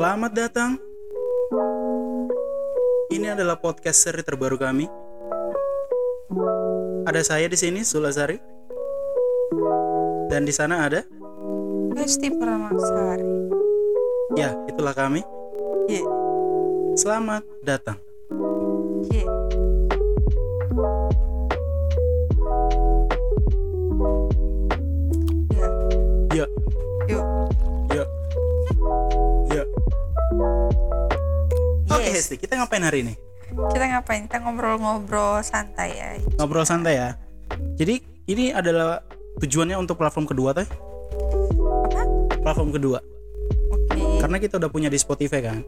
Selamat datang. Ini adalah podcast seri terbaru kami. Ada saya di sini Sulasari. Dan di sana ada Lesti Pramasari. ya, itulah kami. Ye, Selamat datang. ye. Hesti, kita ngapain hari ini? Kita ngapain? Kita ngobrol-ngobrol santai ya. Ngobrol santai ya. Jadi, ini adalah tujuannya untuk platform kedua tuh. Apa? Platform kedua. Oke. Karena kita udah punya di Spotify kan.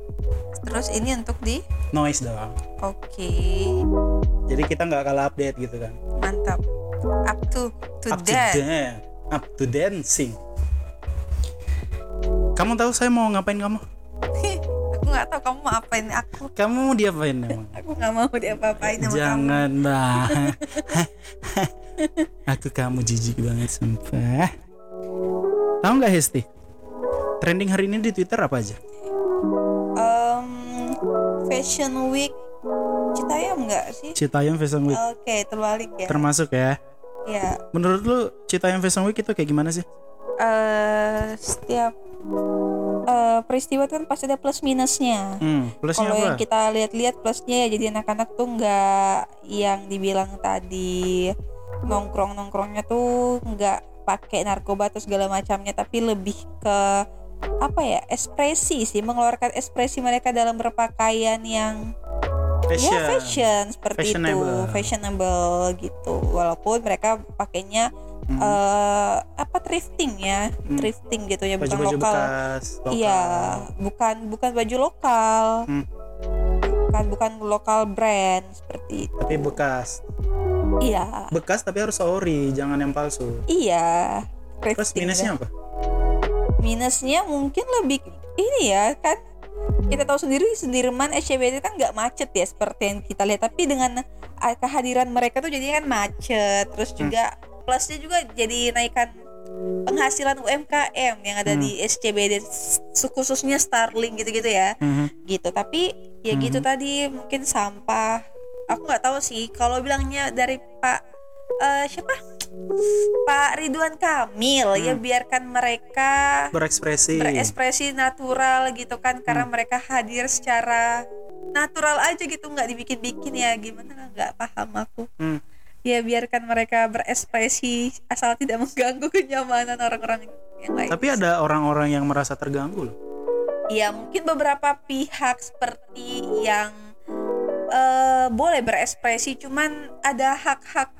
Terus ini untuk di Noise doang. Oke. Jadi kita nggak kalah update gitu kan. Mantap. Up to to up to that. dance, up to dancing. Kamu tahu saya mau ngapain kamu? Nggak tahu kamu mau apain aku. Kamu mau diapain emang? Aku nggak mau diapa-apain sama kamu. Jangan lah. Aku kamu jijik banget sumpah. Tahu nggak Hesti? Trending hari ini di Twitter apa aja? Em, Fashion Week Citayam nggak sih? Citayam Fashion Week Oke, terbalik ya. termasuk ya. ya, Menurut lu Citayam Fashion Week itu kayak gimana sih? eh setiap eh, peristiwa itu kan pasti ada plus minusnya. Hmm, plusnya Kalau yang kita lihat-lihat plusnya ya jadi anak-anak tuh nggak yang dibilang tadi nongkrong nongkrongnya tuh nggak pakai narkoba atau segala macamnya, tapi lebih ke apa ya ekspresi sih mengeluarkan ekspresi mereka dalam berpakaian yang Fashion. ya fashion seperti Fashionable. itu fashionable gitu walaupun mereka pakainya Hmm. eh, apa thrifting ya Hmm. thrifting gitu ya bukan lokal bekas, lokal. iya bukan bukan baju lokal Hmm. bukan bukan lokal brand seperti itu Tapi bekas. iya Bekas tapi harus ori, jangan yang palsu. iya Terus thrifting minusnya ya. apa? minusnya mungkin lebih ini ya kan kita tahu sendiri Sudirman SCBD kan nggak macet ya seperti yang kita lihat tapi dengan ah, kehadiran mereka tuh jadinya kan macet terus juga plusnya juga jadi naikkan penghasilan UMKM yang ada di SCBD khususnya Starling gitu-gitu ya. Mhm. gitu tapi ya gitu tadi mungkin sampah. Aku nggak tahu sih kalau bilangnya dari Pak eh, siapa? Pak Ridwan Kamil ya biarkan mereka Berekspresi. berekspresi natural gitu kan karena mereka hadir secara natural aja gitu nggak dibikin-bikin ya. Gimana? Nggak paham aku. Hmm. Ya biarkan mereka berekspresi asal tidak mengganggu kenyamanan orang-orang yang lain. Tapi ada orang-orang yang merasa terganggu loh. ya mungkin beberapa pihak seperti yang eh, boleh berekspresi cuman ada hak-hak.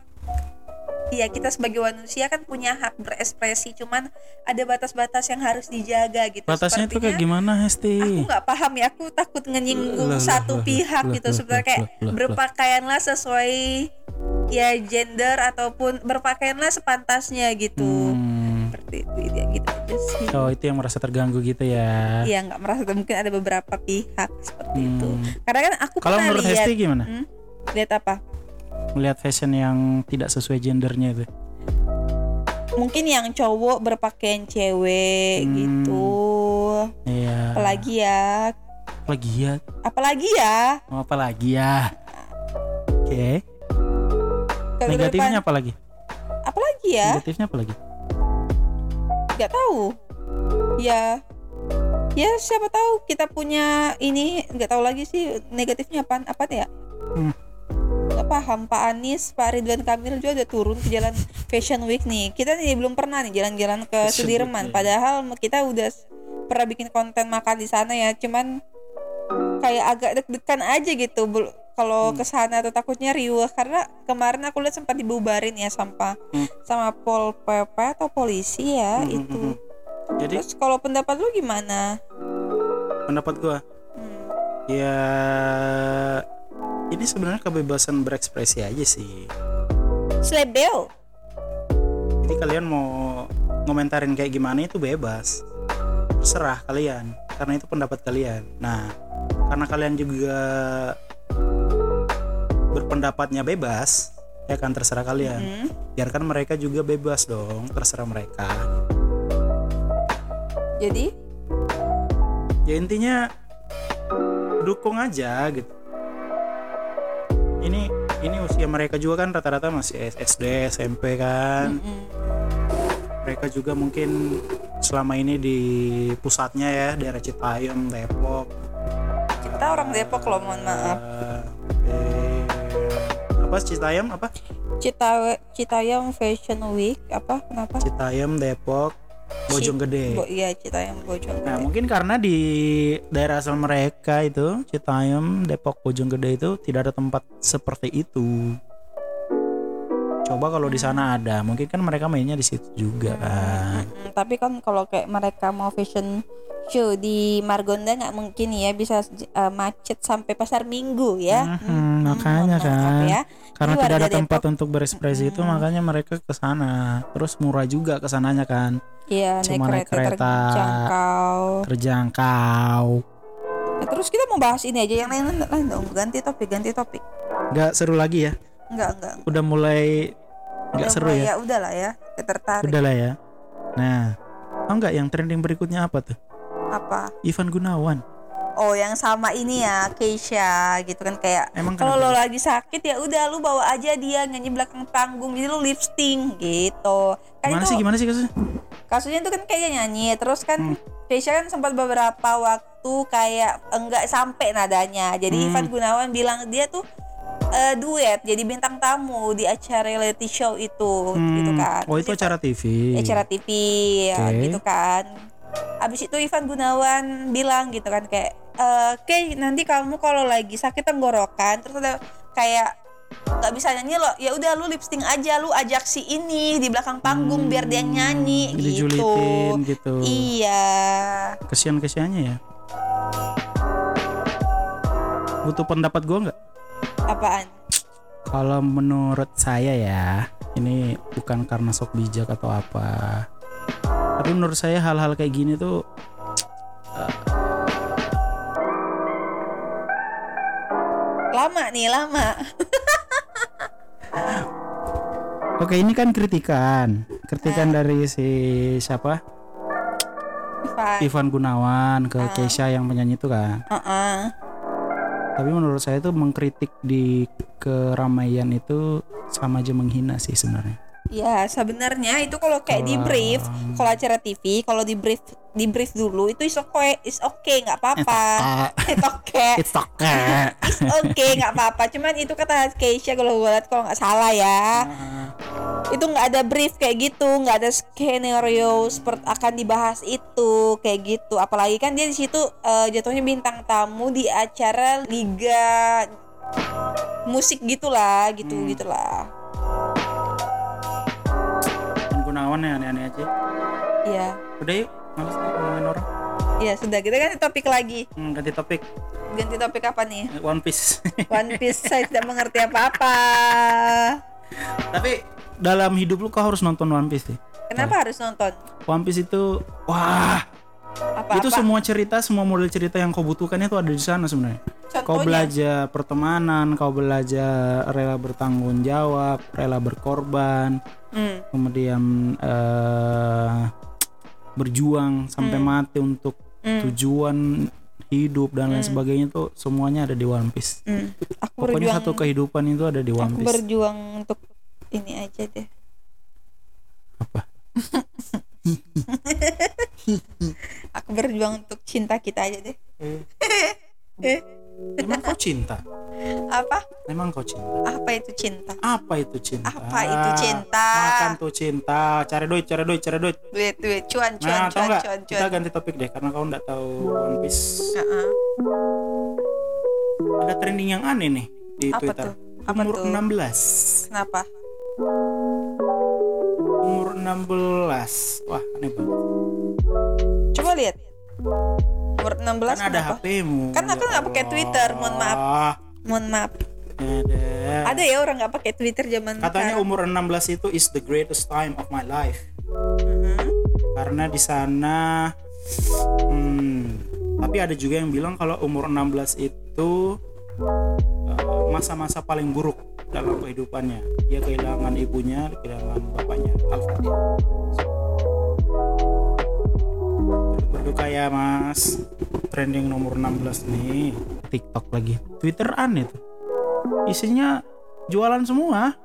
Ya kita sebagai manusia kan punya hak berekspresi cuman ada batas-batas yang harus dijaga gitu. Batasnya itu kayak gimana, Hesti? aku nggak paham ya aku takut menyinggung lah, satu lah, pihak lah, gitu. lah, sebenarnya lah, kayak lah, lah, berpakaianlah sesuai ya gender ataupun berpakaianlah sepantasnya gitu Hmm. seperti itu ya gitu aja sih Oh, itu yang merasa terganggu gitu ya. Iya nggak merasa mungkin ada beberapa pihak seperti itu Hmm. karena kan aku Kalau menurut lihat Hesti gimana? Hmm? lihat apa Melihat fashion yang tidak sesuai gendernya itu. mungkin yang cowok berpakaian cewek Hmm. gitu Iya. apalagi ya apalagi ya Mau apa lagi ya? Oke. Ke Negatifnya depan- apa lagi? apalagi ya? Negatifnya apa lagi? nggak tahu. Ya. Ya siapa tahu kita punya ini nggak tahu lagi sih negatifnya apa apa ya? Hmm. nggak paham Pak Anies Pak Ridwan Kamil juga udah turun ke jalan Fashion Week nih. Kita nih belum pernah nih jalan-jalan ke Fashion Sudirman. Week, ya. padahal kita udah pernah bikin konten makan di sana ya. Cuman kayak agak deg-degan aja gitu. Bel- kalau Hmm. ke sana atau takutnya riuh karena kemarin aku lihat sempat dibubarin ya sampah Hmm. sama pol pp atau polisi ya Hmm, hmm, itu hmm, Jadi Terus kalau pendapat lu gimana? pendapat gua Hmm. ya ini sebenarnya kebebasan berekspresi aja sih. Slebel. Jadi kalian mau ngomentarin kayak gimana itu bebas. Terserah kalian karena itu pendapat kalian. Nah, karena kalian juga berpendapatnya bebas, ya kan terserah kalian. Hmm. Biarkan mereka juga bebas dong, terserah mereka. Jadi Ya ya intinya dukung aja gitu ini ini usia mereka juga kan rata-rata masih SD SMP kan Mm-mm. mereka juga mungkin selama ini di pusatnya ya daerah Citayam Depok kita orang Depok loh mohon maaf Eh, apa Citayam apa? Cita Citayam Fashion Week apa kenapa? Citayam Depok Bojonggede Bo iya Citayam Bojonggede Nah mungkin karena di daerah asal mereka itu Citayam, Depok, Bojonggede itu tidak ada tempat seperti itu. Coba kalau di sana ada, mungkin kan mereka mainnya di situ juga kan. Tapi kan kalau kayak mereka mau fashion show di Margonda nggak mungkin ya bisa uh, macet sampai pasar Minggu ya. Mhm, Mm-mm, makanya maaf kan. ya. Karena tidak ada warga tempat Depok. untuk berekspresi itu, Mm-mm. makanya mereka ke sana. Terus murah juga ke sananya kan, Iya Cuma naik naik kereta, kereta. terjangkau. terjangkau. Nah, terus kita mau bahas ini aja yang lain lain dong ganti topik ganti topik. Gak seru lagi ya? Enggak enggak. Udah mulai nggak seru mulai, ya? Ya udahlah ya. Tertarik. Udah lah ya. Nah, tau nggak yang trending berikutnya apa tuh? Apa? Ivan Gunawan. Oh yang sama ini ya Keisha gitu kan kayak Emang kalau lo lagi sakit ya udah lu bawa aja dia nyanyi belakang panggung jadi lu lifting gitu. Kan Gimana itu sih gimana sih kasusnya? kasusnya itu kan kayak nyanyi terus kan Hmm. Keisha kan sempat beberapa waktu kayak enggak sampai nadanya. Jadi Hmm. Ivan Gunawan bilang dia tuh eh, duet jadi bintang tamu di acara reality show itu gitu kan. Oh itu Terus acara TV. acara TV ya, Oke. gitu kan. Abis itu Ivan Gunawan bilang gitu kan kayak "Eh, oke nanti kamu kalau lagi sakit tenggorokan terus ada kayak nggak bisa nyanyi lo ya udah lu lipsting aja lu ajak si ini di belakang panggung biar dia nyanyi Hmm, gitu dijulitin gitu. iya Kesian kesiannya ya. Butuh pendapat gua nggak? apaan Kalau menurut saya ya, ini bukan karena sok bijak atau apa. Tapi menurut saya hal-hal kayak gini tuh lama nih lama Oke, ini kan kritikan. Kritikan Ah. dari si siapa? Ivan Ivan Gunawan ke Ah. Keisha yang penyanyi itu kan. Heeh. Tapi menurut saya itu mengkritik di keramaian itu sama aja menghina sih sebenarnya. Ya sebenarnya itu kalau kayak di brief, kalau acara TV, kalau di brief di brief dulu itu is okay, is okay nggak apa-apa, it's okay, It's okay. it's okay nggak apa-apa. Cuman itu kata Keisha kalau gue kalau nggak salah ya, itu nggak ada brief kayak gitu, nggak ada skenario seperti akan dibahas itu kayak gitu. Apalagi kan dia di situ eh, jatuhnya bintang tamu di acara liga musik gitulah, gitu Hmm. gitulah. Gunawan aneh-aneh aja. Iya. Udah yuk, males nih ngomongin orang. Ya sudah kita ganti topik lagi. Hmm, ganti topik. Ganti topik apa nih? One Piece. One Piece saya tidak mengerti apa-apa. Tapi dalam hidup lu kau harus nonton One Piece sih. Kenapa harus nonton? One Piece itu wah, Apa-apa? itu semua cerita, semua model cerita yang kau butuhkan itu ada di sana sebenarnya. Kau Contohnya? belajar pertemanan, kau belajar rela bertanggung jawab, rela berkorban, Hmm. kemudian eh, berjuang sampai mati untuk Hmm. tujuan hidup dan lain sebagainya tuh semuanya ada di One Piece. Hmm. Aku Pokoknya berjuang. satu kehidupan itu ada di One aku Piece. berjuang untuk ini aja deh. Apa? Aku berjuang untuk cinta kita aja deh. Emang kau cinta? Apa? Emang kau cinta? Apa itu cinta? Apa itu cinta? Apa itu cinta? Makan tuh cinta. Cari duit, cari duit, cari duit. Duit, duit, cuan, cuan, Nah, cuan, nggak? cuan, Kita cuan. ganti topik deh, karena kau nggak tahu One Piece. Heeh. Ada trending yang aneh nih di Apa Twitter. tuh? Apa Umur tuh? 16. Kenapa? Umur 16. Wah, aneh banget. Lihat. Umur 16 Kan ada? HP-mu. Kan aku nggak pakai Twitter, mohon maaf. Mohon maaf. ada. Ada ya orang nggak pakai Twitter zaman Katanya sekarang. umur 16 itu is the greatest time of my life. Mhm. Karena di sana hmm, tapi ada juga yang bilang kalau umur 16 itu eh, masa-masa paling buruk dalam kehidupannya. Dia kehilangan ibunya, kehilangan bapaknya. Al-Fatihah. Berduka ya, Mas. trending nomor 16 nih. TikTok lagi. Twitter aneh tuh isinya jualan semua.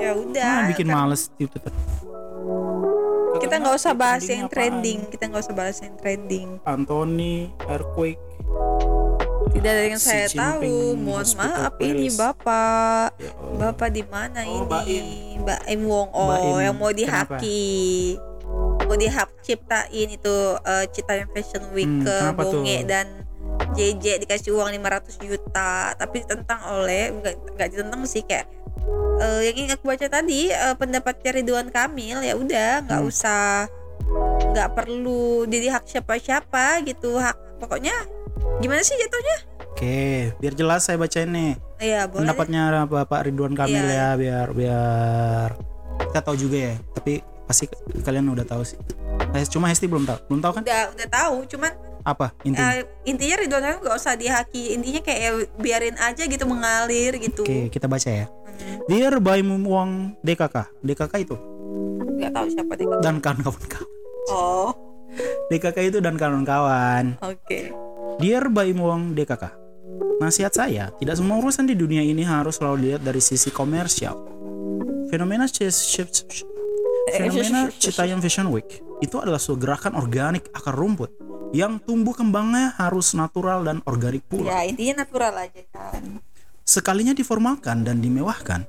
Ya udah nah, bikin males di Twitter kita nggak usah bahas yang apaan? trending. Kita nggak usah bahas yang trending. Anthony Earthquake. Tidak ada yang Xi saya Jinping tahu. Mohon maaf ini Palace. bapak. Ya bapak di mana Oh, ini? Mbak Im. Wong. Oh Mbak Im. yang mau Kenapa? Dihaki mau dihak ciptain itu eh, Citayam Fashion Week Hmm, ke kenapa tuh? Bonge dan JJ dikasih uang 500 juta tapi ditentang oleh nggak ditentang sih kayak eh, yang ingin aku baca tadi eh, pendapatnya Ridwan Kamil ya udah nggak Hmm. usah nggak perlu jadi hak siapa-siapa gitu hak pokoknya gimana sih jatuhnya Oke, biar jelas saya bacain nih Iya boleh pendapatnya Bapak Ridwan Kamil Iya. ya, biar biar kita tahu juga ya. Tapi pasti kalian udah tahu sih. Cuma Hesti belum tahu, belum tahu kan? udah udah tahu cuman Apa intinya? eh, intinya Ridwan Kamil nggak usah dihaki intinya kayak ya biarin aja gitu mengalir gitu Oke, kita baca ya. Hmm, Dear Baim Wong DKK, DKK itu nggak tahu siapa deh dan kawan-kawan. oh DKK itu dan kawan-kawan. oke Dear Baim Wong DKK, nasihat saya, tidak semua urusan di dunia ini harus selalu dilihat dari sisi komersial. Fenomena Cis- Fenomena Citayam Fashion Week itu adalah suatu gerakan organik akar rumput yang tumbuh kembangnya harus natural dan organik pula. ya intinya natural aja kan Sekalinya diformalkan dan dimewahkan,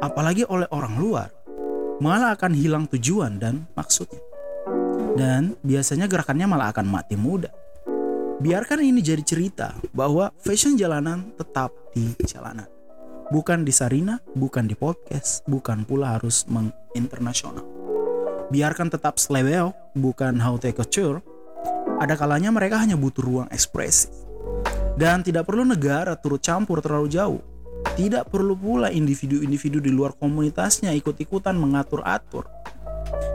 apalagi oleh orang luar, malah akan hilang tujuan dan maksudnya. Dan biasanya gerakannya malah akan mati muda. Biarkan ini jadi cerita bahwa fashion jalanan tetap di jalanan. Bukan di Sarina, bukan di podcast, bukan pula harus menginternasional. Biarkan tetap slebeo, bukan haute couture. Ada kalanya mereka hanya butuh ruang ekspresi. Dan tidak perlu negara turut campur terlalu jauh. Tidak perlu pula individu-individu di luar komunitasnya ikut-ikutan mengatur-atur.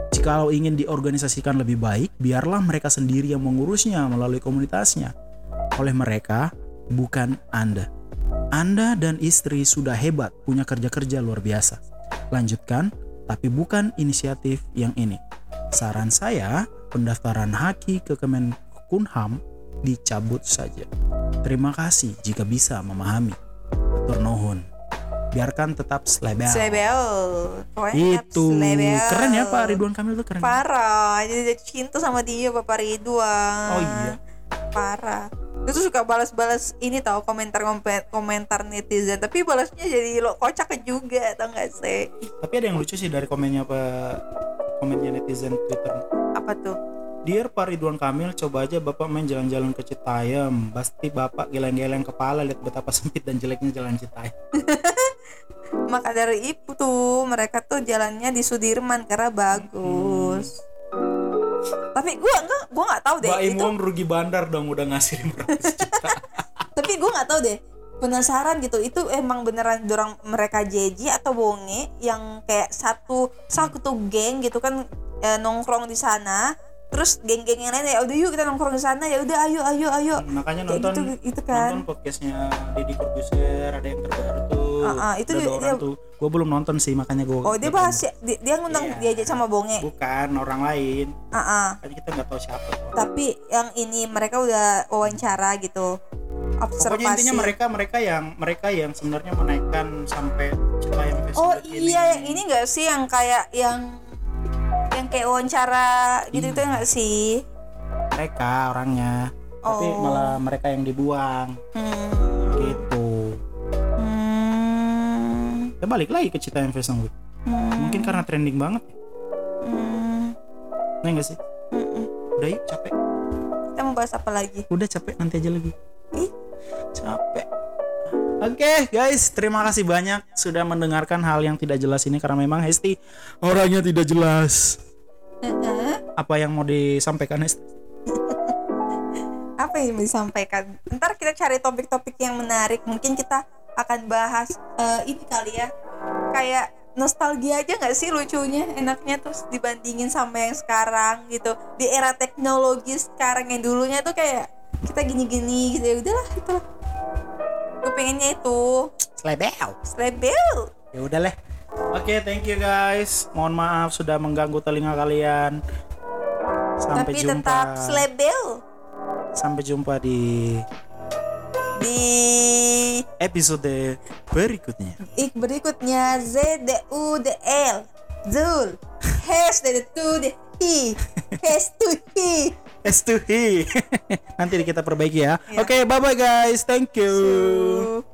Jikalau ingin diorganisasikan lebih baik, biarlah mereka sendiri yang mengurusnya melalui komunitasnya. Oleh mereka, bukan Anda. Anda dan istri sudah hebat, punya kerja-kerja luar biasa. Lanjutkan, tapi bukan inisiatif yang ini. Saran saya, pendaftaran haki ke Kemenkumham dicabut saja. Terima kasih jika bisa memahami. Atur nuhun. Biarkan tetap pokoknya tetap Itu slebel. keren ya Pak Ridwan Kamil tuh keren. parah jadi cinta sama dia Bapak Ridwan Oh iya. parah itu suka balas-balas ini tau komentar komentar netizen tapi balasnya jadi lo kocak juga tau gak sih Tapi ada yang lucu sih dari komennya Pak komennya netizen Twitter. apa tuh Dear Pak Ridwan Kamil, coba aja Bapak main jalan-jalan ke Citayam. Pasti Bapak geleng-geleng kepala lihat betapa sempit dan jeleknya jalan Citayam. maka dari itu tuh mereka tuh jalannya di Sudirman karena bagus tapi gua enggak gua nggak tahu deh Mbak itu rugi bandar dong udah ngasih 500 juta. tapi gue nggak tahu deh penasaran gitu itu emang beneran dorang mereka JJ atau bonge yang kayak satu satu geng gitu kan eh, nongkrong di sana terus geng-geng yang lain ya udah yuk kita nongkrong di sana ya udah ayo ayo ayo Makanya Kayak nonton gitu- itu kan. nonton podcastnya Deddy Corbuzier ada yang terbaru tuh. Ah, ah, itu dia- orang dia- tuh. Gue belum nonton sih makanya gue. oh dia bahas ya, dia, dia ngundang Iya. diajak sama bonge Bukan orang lain. ah ah. Makanya kita nggak tahu siapa. tuh. tapi yang ini mereka udah wawancara gitu observasi Pokoknya intinya mereka mereka yang mereka yang sebenarnya menaikkan sampai Citayam Fashion Oh ini. iya yang ini gak sih yang kayak yang yang kayak wawancara gitu itu enggak sih? Mereka orangnya. Tapi Oh. malah mereka yang dibuang Hmm. gitu. Kita balik lagi ke Citayam Fashion Week. Hmm. Mungkin karena trending banget. Hmm. Nah enggak sih? Mm-mm. Udah yuk capek. Kita mau bahas apa lagi? Udah capek nanti aja lagi. Ih. Capek. Oke guys, terima kasih banyak sudah mendengarkan hal yang tidak jelas ini karena memang Hesti orangnya tidak jelas. Apa yang mau disampaikan Hesti? Apa yang mau disampaikan? Ntar kita cari topik-topik yang menarik. Mungkin kita akan bahas eh, ini kali ya. Kayak nostalgia aja nggak sih lucunya enaknya terus dibandingin sama yang sekarang gitu di era teknologi sekarang yang dulunya tuh kayak kita gini-gini gitu ya udahlah itulah gue pengennya itu Slebel. Slebel Ya udah leh. Oke, thank you guys. Mohon maaf sudah mengganggu telinga kalian. Sampai tapi jumpa. tetap slebel Sampai jumpa di di episode berikutnya. ik berikutnya Z D U D L Zul has the to the he has to he S to he. Nanti kita perbaiki ya. Oke, bye bye guys. Thank you. So,